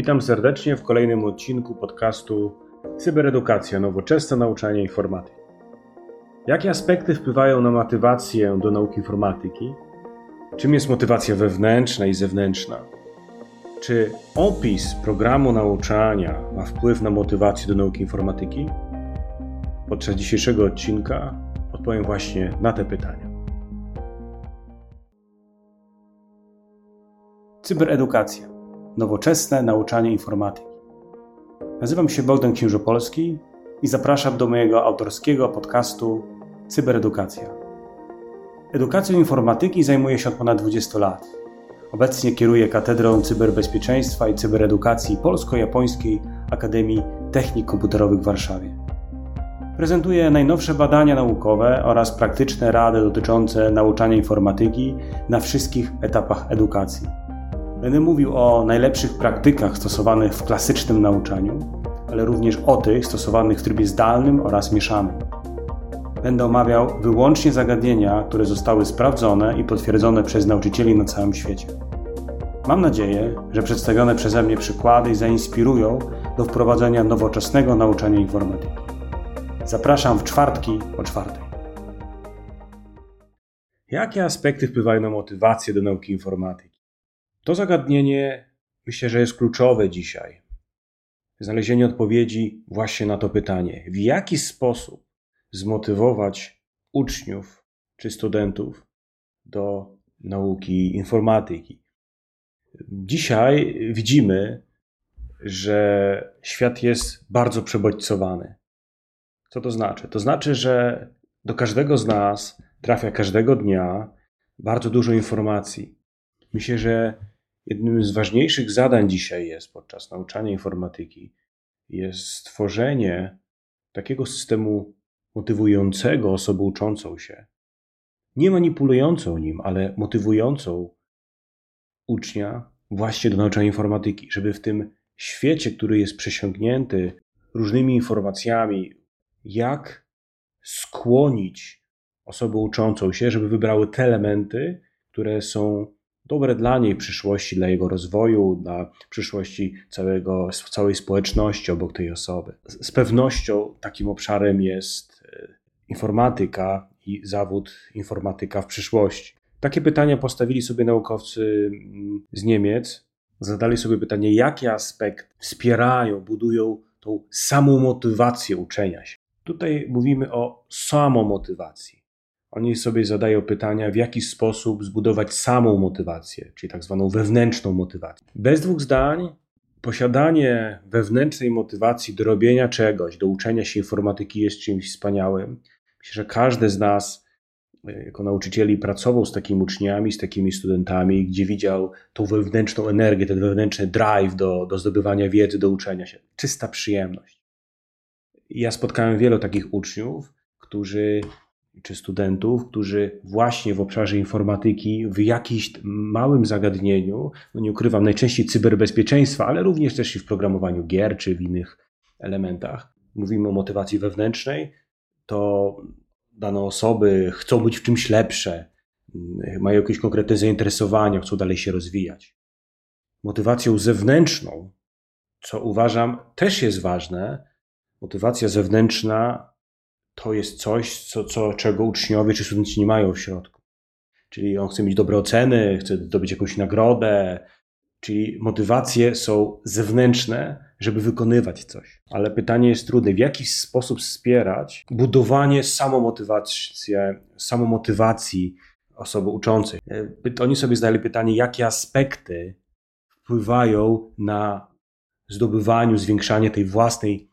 Witam serdecznie w kolejnym odcinku podcastu Cyberedukacja nowoczesne nauczanie informatyki. Jakie aspekty wpływają na motywację do nauki informatyki? Czym jest motywacja wewnętrzna i zewnętrzna? Czy opis programu nauczania ma wpływ na motywację do nauki informatyki? Podczas dzisiejszego odcinka odpowiem właśnie na te pytania. Cyberedukacja nowoczesne nauczanie informatyki. Nazywam się Bogdan Księżopolski i zapraszam do mojego autorskiego podcastu Cyberedukacja. Edukacją informatyki zajmuję się od ponad 20 lat. Obecnie kieruję Katedrą Cyberbezpieczeństwa i Cyberedukacji Polsko-Japońskiej Akademii Technik Komputerowych w Warszawie. Prezentuję najnowsze badania naukowe oraz praktyczne rady dotyczące nauczania informatyki na wszystkich etapach edukacji Będę mówił o najlepszych praktykach stosowanych w klasycznym nauczaniu, ale również o tych stosowanych w trybie zdalnym oraz mieszanym. Będę omawiał wyłącznie zagadnienia, które zostały sprawdzone i potwierdzone przez nauczycieli na całym świecie. Mam nadzieję, że przedstawione przeze mnie przykłady zainspirują do wprowadzenia nowoczesnego nauczania informatyki. Zapraszam w czwartki o czwartej. Jakie aspekty wpływają na motywację do nauki informatyki? To zagadnienie myślę, że jest kluczowe dzisiaj. Znalezienie odpowiedzi właśnie na to pytanie: w jaki sposób zmotywować uczniów czy studentów do nauki informatyki? Dzisiaj widzimy, że świat jest bardzo przebodźcowany. Co to znaczy? To znaczy, że do każdego z nas trafia każdego dnia bardzo dużo informacji. Myślę, że jednym z ważniejszych zadań dzisiaj jest podczas nauczania informatyki jest stworzenie takiego systemu motywującego osobę uczącą się, nie manipulującą nim, ale motywującą ucznia właśnie do nauczania informatyki, żeby w tym świecie, który jest przesiągnięty różnymi informacjami, jak skłonić osobę uczącą się, żeby wybrały te elementy, które są dobre dla niej przyszłości, dla jego rozwoju, dla przyszłości całego, całej społeczności obok tej osoby. Z pewnością takim obszarem jest e, informatyka i zawód informatyka w przyszłości. Takie pytania postawili sobie naukowcy mm, z Niemiec. Zadali sobie pytanie, jakie aspekty wspierają, budują tą samą motywację uczenia się. Tutaj mówimy o samomotywacji. Oni sobie zadają pytania, w jaki sposób zbudować samą motywację, czyli tak zwaną wewnętrzną motywację. Bez dwóch zdań, posiadanie wewnętrznej motywacji do robienia czegoś, do uczenia się informatyki jest czymś wspaniałym. Myślę, że każdy z nas, e, jako nauczycieli, pracował z takimi uczniami, z takimi studentami, gdzie widział tą wewnętrzną energię, ten wewnętrzny drive do, do zdobywania wiedzy, do uczenia się. Czysta przyjemność. Ja spotkałem wielu takich uczniów, którzy czy studentów, którzy właśnie w obszarze informatyki, w jakimś małym zagadnieniu, no nie ukrywam, najczęściej cyberbezpieczeństwa, ale również też i w programowaniu gier czy w innych elementach. Mówimy o motywacji wewnętrznej, to dane osoby chcą być w czymś lepsze, mają jakieś konkretne zainteresowania, chcą dalej się rozwijać. Motywacją zewnętrzną, co uważam też jest ważne, motywacja zewnętrzna to jest coś, co, co, czego uczniowie czy studenci nie mają w środku. Czyli on chce mieć dobre oceny, chce zdobyć jakąś nagrodę, czyli motywacje są zewnętrzne, żeby wykonywać coś. Ale pytanie jest trudne, w jaki sposób wspierać budowanie samomotywacji, samomotywacji osoby uczącej. E, oni sobie zadali pytanie, jakie aspekty wpływają na zdobywaniu, zwiększanie tej własnej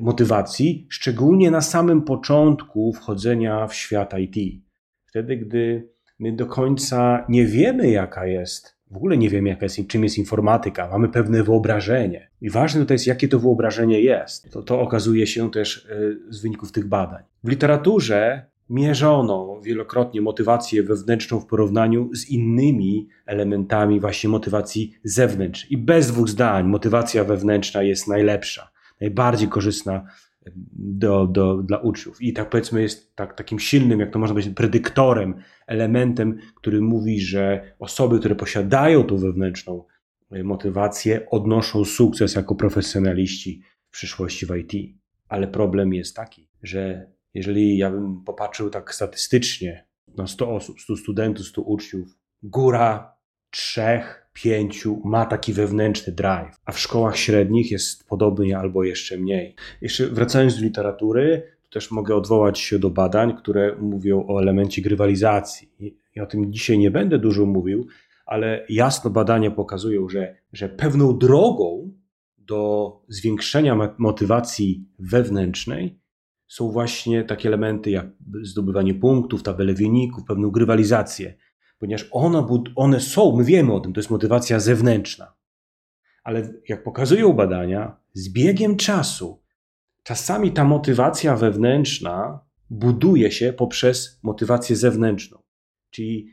motywacji, szczególnie na samym początku wchodzenia w świat IT. Wtedy, gdy my do końca nie wiemy, jaka jest, w ogóle nie wiemy, jaka jest, czym jest informatyka, mamy pewne wyobrażenie. I ważne tutaj jest, jakie to wyobrażenie jest. To, to okazuje się też e, z wyników tych badań. W literaturze mierzono wielokrotnie motywację wewnętrzną w porównaniu z innymi elementami właśnie motywacji zewnętrznej. I bez dwóch zdań motywacja wewnętrzna jest najlepsza najbardziej korzystna do, do, dla uczniów. I tak powiedzmy jest tak, takim silnym, jak to można powiedzieć, predyktorem, elementem, który mówi, że osoby, które posiadają tą wewnętrzną motywację, odnoszą sukces jako profesjonaliści w przyszłości w IT. Ale problem jest taki, że jeżeli ja bym popatrzył tak statystycznie na 100 osób, 100 studentów, 100 uczniów, góra trzech, pięciu ma taki wewnętrzny drive, a w szkołach średnich jest podobnie albo jeszcze mniej. Jeszcze wracając do literatury, też mogę odwołać się do badań, które mówią o elemencie grywalizacji. I o tym dzisiaj nie będę dużo mówił, ale jasno badania pokazują, że, że pewną drogą do zwiększenia motywacji wewnętrznej są właśnie takie elementy jak zdobywanie punktów, tabele wyników, pewną grywalizację, ponieważ one, one są, my wiemy o tym, to jest motywacja zewnętrzna. Ale jak pokazują badania, z biegiem czasu czasami ta motywacja wewnętrzna buduje się poprzez motywację zewnętrzną. Czyli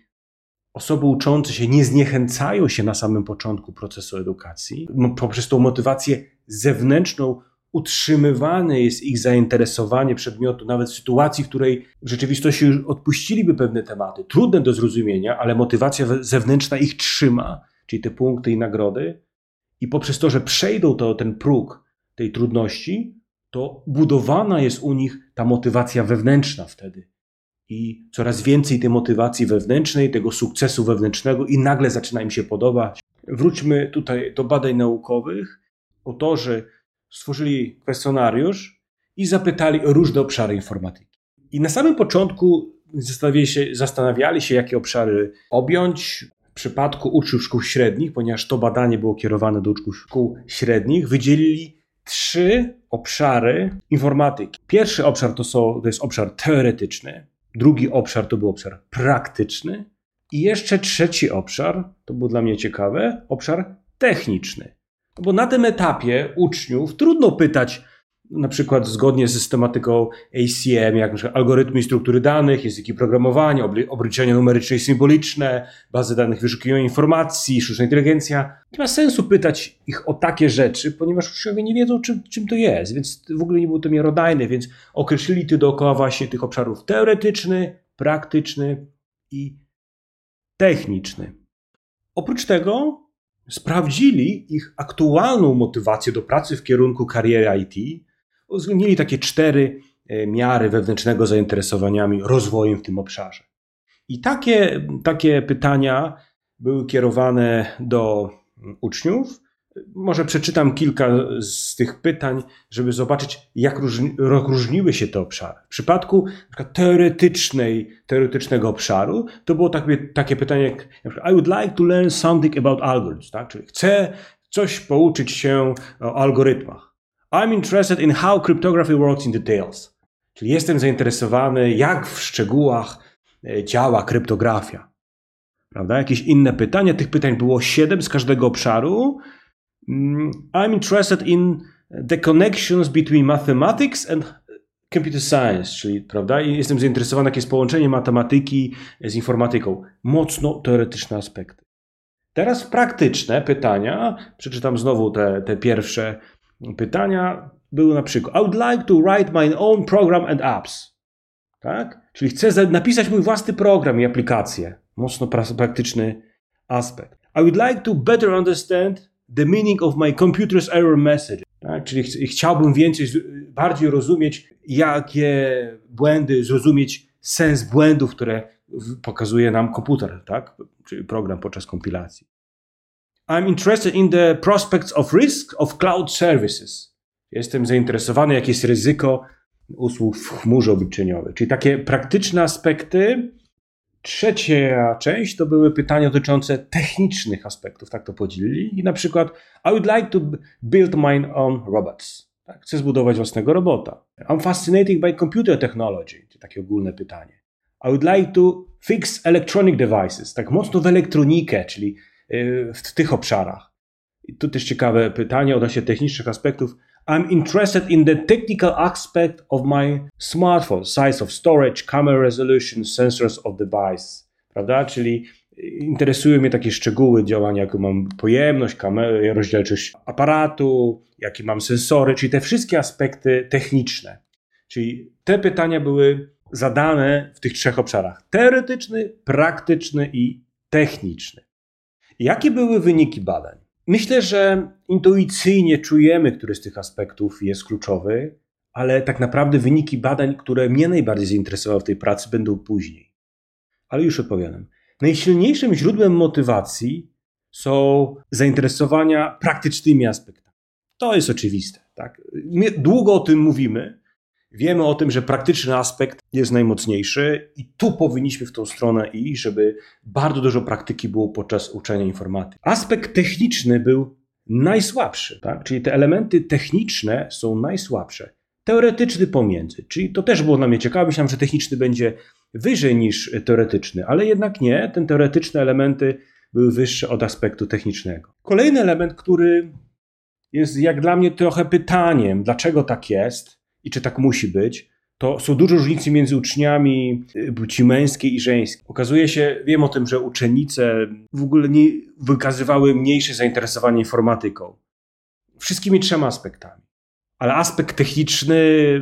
osoby uczące się nie zniechęcają się na samym początku procesu edukacji. Poprzez tą motywację zewnętrzną utrzymywane jest ich zainteresowanie przedmiotu, nawet w sytuacji, w której w rzeczywistości już odpuściliby pewne tematy, trudne do zrozumienia, ale motywacja zewnętrzna ich trzyma, czyli te punkty i nagrody. I poprzez to, że przejdą to, ten próg tej trudności, to budowana jest u nich ta motywacja wewnętrzna wtedy. I coraz więcej tej motywacji wewnętrznej, tego sukcesu wewnętrznego, i nagle zaczyna im się podobać. Wróćmy tutaj do badań naukowych. Autorzy stworzyli kwestionariusz i zapytali o różne obszary informatyki. I na samym początku zastanawiali się, zastanawiali się jakie obszary objąć. W przypadku uczniów szkół średnich, ponieważ to badanie było kierowane do uczniów szkół średnich, wydzielili trzy obszary informatyki. Pierwszy obszar to, są, to jest obszar teoretyczny, drugi obszar to był obszar praktyczny i jeszcze trzeci obszar, to było dla mnie ciekawe, obszar techniczny. Bo na tym etapie uczniów trudno pytać, na przykład zgodnie z systematyką ACM, jak np. algorytmy struktury danych, języki programowania, obliczenia numeryczne i symboliczne, bazy danych wyszukiwania informacji, sztuczna inteligencja. Nie ma sensu pytać ich o takie rzeczy, ponieważ uczniowie nie wiedzą, czym, czym to jest, więc w ogóle nie było to miarodajne, więc określili ty dookoła właśnie tych obszarów teoretyczny, praktyczny i techniczny. Oprócz tego sprawdzili ich aktualną motywację do pracy w kierunku kariery IT, uwzględnili takie cztery e, miary wewnętrznego zainteresowaniami rozwojem w tym obszarze. I takie, takie pytania były kierowane do uczniów, może przeczytam kilka z tych pytań, żeby zobaczyć, jak różni, różniły się te obszary. W przypadku teoretycznej, teoretycznego obszaru to było takie, takie pytanie jak I would like to learn something about algorithms, tak? czyli chcę coś pouczyć się o algorytmach. I'm interested in how cryptography works in details. Czyli jestem zainteresowany, jak w szczegółach e, działa kryptografia. Prawda? Jakieś inne pytania. Tych pytań było siedem z każdego obszaru. Mm, I'm interested in the connections between mathematics and computer science, czyli prawda, jestem zainteresowany, jakie jest połączenie matematyki z informatyką. Mocno teoretyczne aspekty. Teraz praktyczne pytania. Przeczytam znowu te, te pierwsze pytania. Były na przykład: I would like to write my own program and apps. Tak? Czyli chcę napisać mój własny program i aplikację. Mocno praktyczny aspekt. I would like to better understand the meaning of my computer's error message. Tak? Czyli ch chciałbym więcej, bardziej rozumieć, jakie błędy, zrozumieć sens błędów, które pokazuje nam komputer, tak? czyli program podczas kompilacji. I'm interested in the prospects of risk of cloud services. Jestem zainteresowany, jakie jest ryzyko usług w chmurze obliczeniowej. Czyli takie praktyczne aspekty Trzecia część to były pytania dotyczące technicznych aspektów, tak to podzielili. I na przykład, I would like to build my own robots. Tak, chcę zbudować własnego robota. I'm fascinated by computer technology. Takie ogólne pytanie. I would like to fix electronic devices. Tak mocno w elektronikę, czyli y, w tych obszarach. I tu też ciekawe pytanie odnośnie technicznych aspektów. I'm interested in the technical aspect of my smartphone, size of storage, camera resolution, sensors of device, prawda? Czyli interesują mnie takie szczegóły działania, jaką mam pojemność, kamerę, rozdzielczość aparatu, jakie mam sensory, czyli te wszystkie aspekty techniczne. Czyli te pytania były zadane w tych trzech obszarach: teoretyczny, praktyczny i techniczny. Jakie były wyniki badań? Myślę, że intuicyjnie czujemy, który z tych aspektów jest kluczowy, ale tak naprawdę wyniki badań, które mnie najbardziej zainteresowały w tej pracy, będą później. Ale już odpowiadam. Najsilniejszym źródłem motywacji są zainteresowania praktycznymi aspektami. To jest oczywiste. Tak? My długo o tym mówimy. Wiemy o tym, że praktyczny aspekt jest najmocniejszy i tu powinniśmy w tą stronę iść, żeby bardzo dużo praktyki było podczas uczenia informatyki. Aspekt techniczny był najsłabszy, tak? czyli te elementy techniczne są najsłabsze. Teoretyczny pomiędzy, czyli to też było dla mnie ciekawe. Myślałem, że techniczny będzie wyżej niż teoretyczny, ale jednak nie. Te teoretyczne elementy były wyższe od aspektu technicznego. Kolejny element, który jest jak dla mnie trochę pytaniem, dlaczego tak jest i czy tak musi być, to są duże różnice między uczniami płci męskiej i żeńskiej. Okazuje się, wiem o tym, że uczennice w ogóle nie wykazywały mniejsze zainteresowanie informatyką. Wszystkimi trzema aspektami. Ale aspekt techniczny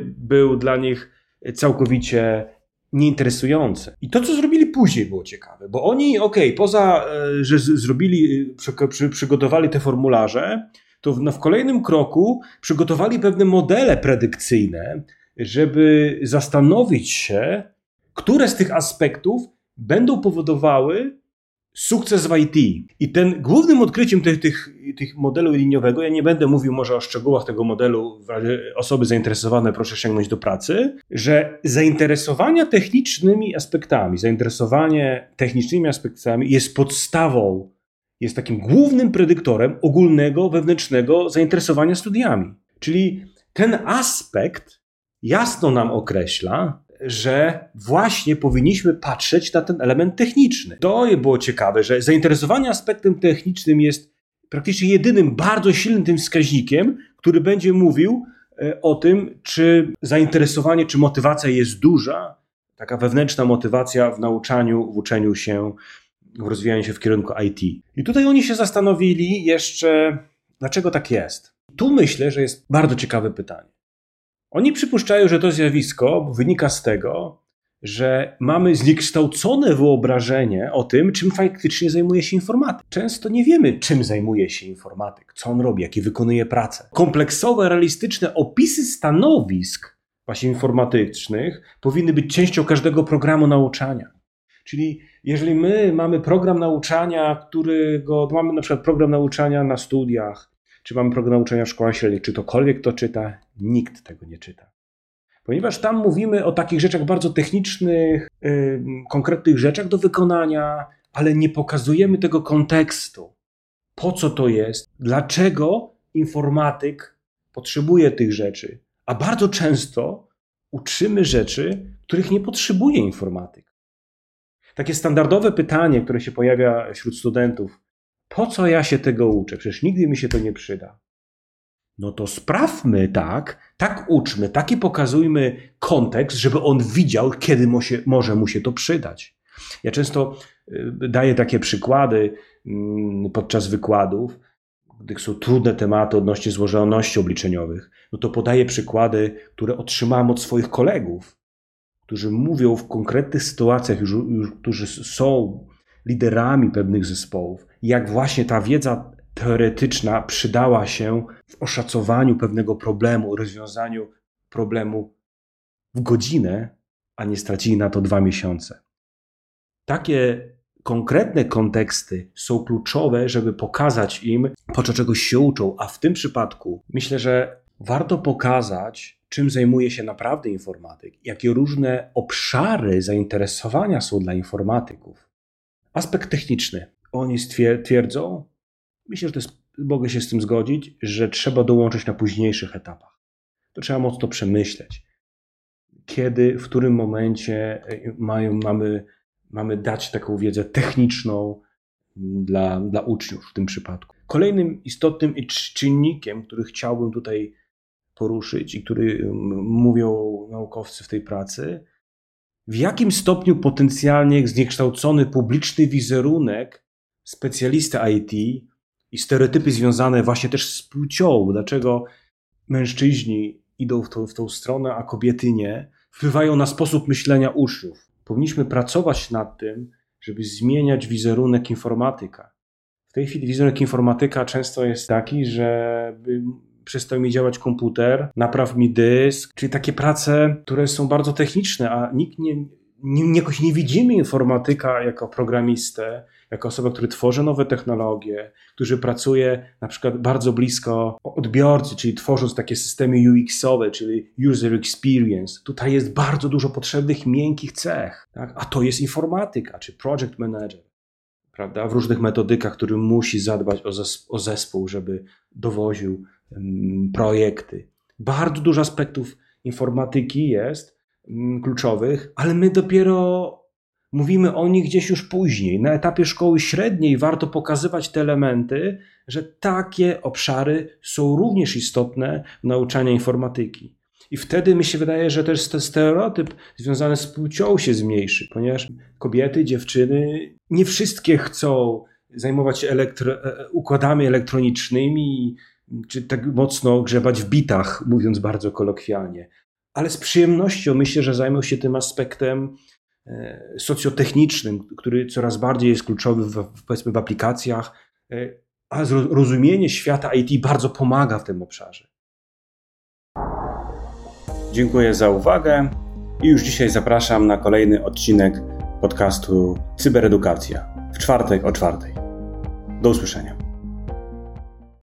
był dla nich całkowicie nieinteresujące. I to, co zrobili później, było ciekawe, bo oni, okej, okay, poza, e, że zrobili, przy, przygotowali te formularze, to w, no, w kolejnym kroku przygotowali pewne modele predykcyjne, żeby zastanowić się, które z tych aspektów będą powodowały sukces w IT. I ten głównym odkryciem tych, tych, tych modelu liniowego, ja nie będę mówił może o szczegółach tego modelu, osoby zainteresowane proszę sięgnąć do pracy, że zainteresowania technicznymi aspektami, zainteresowanie technicznymi aspektami jest podstawą, jest takim głównym predyktorem ogólnego, wewnętrznego zainteresowania studiami. Czyli ten aspekt jasno nam określa, że właśnie powinniśmy patrzeć na ten element techniczny. To było ciekawe, że zainteresowanie aspektem technicznym jest praktycznie jedynym bardzo silnym tym wskaźnikiem, który będzie mówił e, o tym, czy zainteresowanie, czy motywacja jest duża, taka wewnętrzna motywacja w nauczaniu, w uczeniu się, w rozwijaniu się w kierunku IT. I tutaj oni się zastanowili jeszcze, dlaczego tak jest. Tu myślę, że jest bardzo ciekawe pytanie. Oni przypuszczają, że to zjawisko wynika z tego, że mamy zniekształcone wyobrażenie o tym, czym faktycznie zajmuje się informatyk. Często nie wiemy, czym zajmuje się informatyk, co on robi, jakie wykonuje pracę. Kompleksowe, realistyczne opisy stanowisk właśnie informatycznych powinny być częścią każdego programu nauczania. Czyli jeżeli my mamy program nauczania, którego mamy na przykład program nauczania na studiach, czy mamy program nauczania w szkołach średnich, czy ktokolwiek to czyta, nikt tego nie czyta. Ponieważ tam mówimy o takich rzeczach bardzo technicznych, yy, konkretnych rzeczach do wykonania, ale nie pokazujemy tego kontekstu. Po co to jest? Dlaczego informatyk potrzebuje tych rzeczy? A bardzo często uczymy rzeczy, których nie potrzebuje informatyk. Takie standardowe pytanie, które się pojawia wśród studentów: po co ja się tego uczę? Przecież nigdy mi się to nie przyda. No to sprawmy tak, tak uczmy, taki pokazujmy kontekst, żeby on widział, kiedy mu się, może mu się to przydać. Ja często y, daję takie przykłady mm, podczas wykładów, gdy są trudne tematy odnośnie złożoności obliczeniowych, no to podaję przykłady, które otrzymałem od swoich kolegów, którzy mówią w konkretnych sytuacjach, już, już, którzy są liderami pewnych zespołów, jak właśnie ta wiedza teoretyczna przydała się w oszacowaniu pewnego problemu, rozwiązaniu problemu w godzinę, a nie stracili na to dwa miesiące. Takie konkretne konteksty są kluczowe, żeby pokazać im, po co czegoś się uczą, a w tym przypadku myślę, że warto pokazać, czym zajmuje się naprawdę informatyk, jakie różne obszary zainteresowania są dla informatyków. Aspekt techniczny. Oni twierdzą, myślę, że to jest, mogę się z tym zgodzić, że trzeba dołączyć na późniejszych etapach. To trzeba mocno przemyśleć. Kiedy, w którym momencie e, mają, mamy, mamy dać taką wiedzę techniczną dla, dla uczniów w tym przypadku. Kolejnym istotnym czynnikiem, który chciałbym tutaj poruszyć i który mówią naukowcy w tej pracy, w jakim stopniu potencjalnie zniekształcony publiczny wizerunek specjalisty IT i stereotypy związane właśnie też z płcią, dlaczego mężczyźni idą w, to, w tą stronę, a kobiety nie, wpływają na sposób myślenia uczniów. Powinniśmy pracować nad tym, żeby zmieniać wizerunek informatyka W tej chwili wizerunek informatyka często jest taki, że przestał mi działać komputer, napraw mi dysk, czyli takie prace, które są bardzo techniczne, a nikt nie, nie, jakoś nie widzimy informatyka jako programistę, jako osobę, która tworzy nowe technologie, który pracuje na przykład bardzo blisko odbiorcy, czyli tworząc takie systemy UX-owe, czyli user experience. Tutaj jest bardzo dużo potrzebnych miękkich cech, tak? a to jest informatyka, czy project manager. Prawda? W różnych metodykach, który musi zadbać o, o zespół, żeby dowoził projekty. Bardzo dużo aspektów informatyki jest um, kluczowych, ale my dopiero Mówimy o nich gdzieś już później. Na etapie szkoły średniej warto pokazywać te elementy, że takie obszary są również istotne w nauczaniu informatyki. I wtedy mi się wydaje, że też ten stereotyp związany z płcią się zmniejszy, ponieważ kobiety, dziewczyny nie wszystkie chcą zajmować się elektro, e, układami elektronicznymi, czy tak mocno grzebać w bitach, mówiąc bardzo kolokwialnie. Ale z przyjemnością myślę, że zajmą się tym aspektem E, socjotechnicznym, który coraz bardziej jest kluczowy w, powiedzmy w aplikacjach, e, a rozumienie świata IT bardzo pomaga w tym obszarze. Dziękuję za uwagę i już dzisiaj zapraszam na kolejny odcinek podcastu Cyberedukacja w czwartek o czwartej. Do usłyszenia.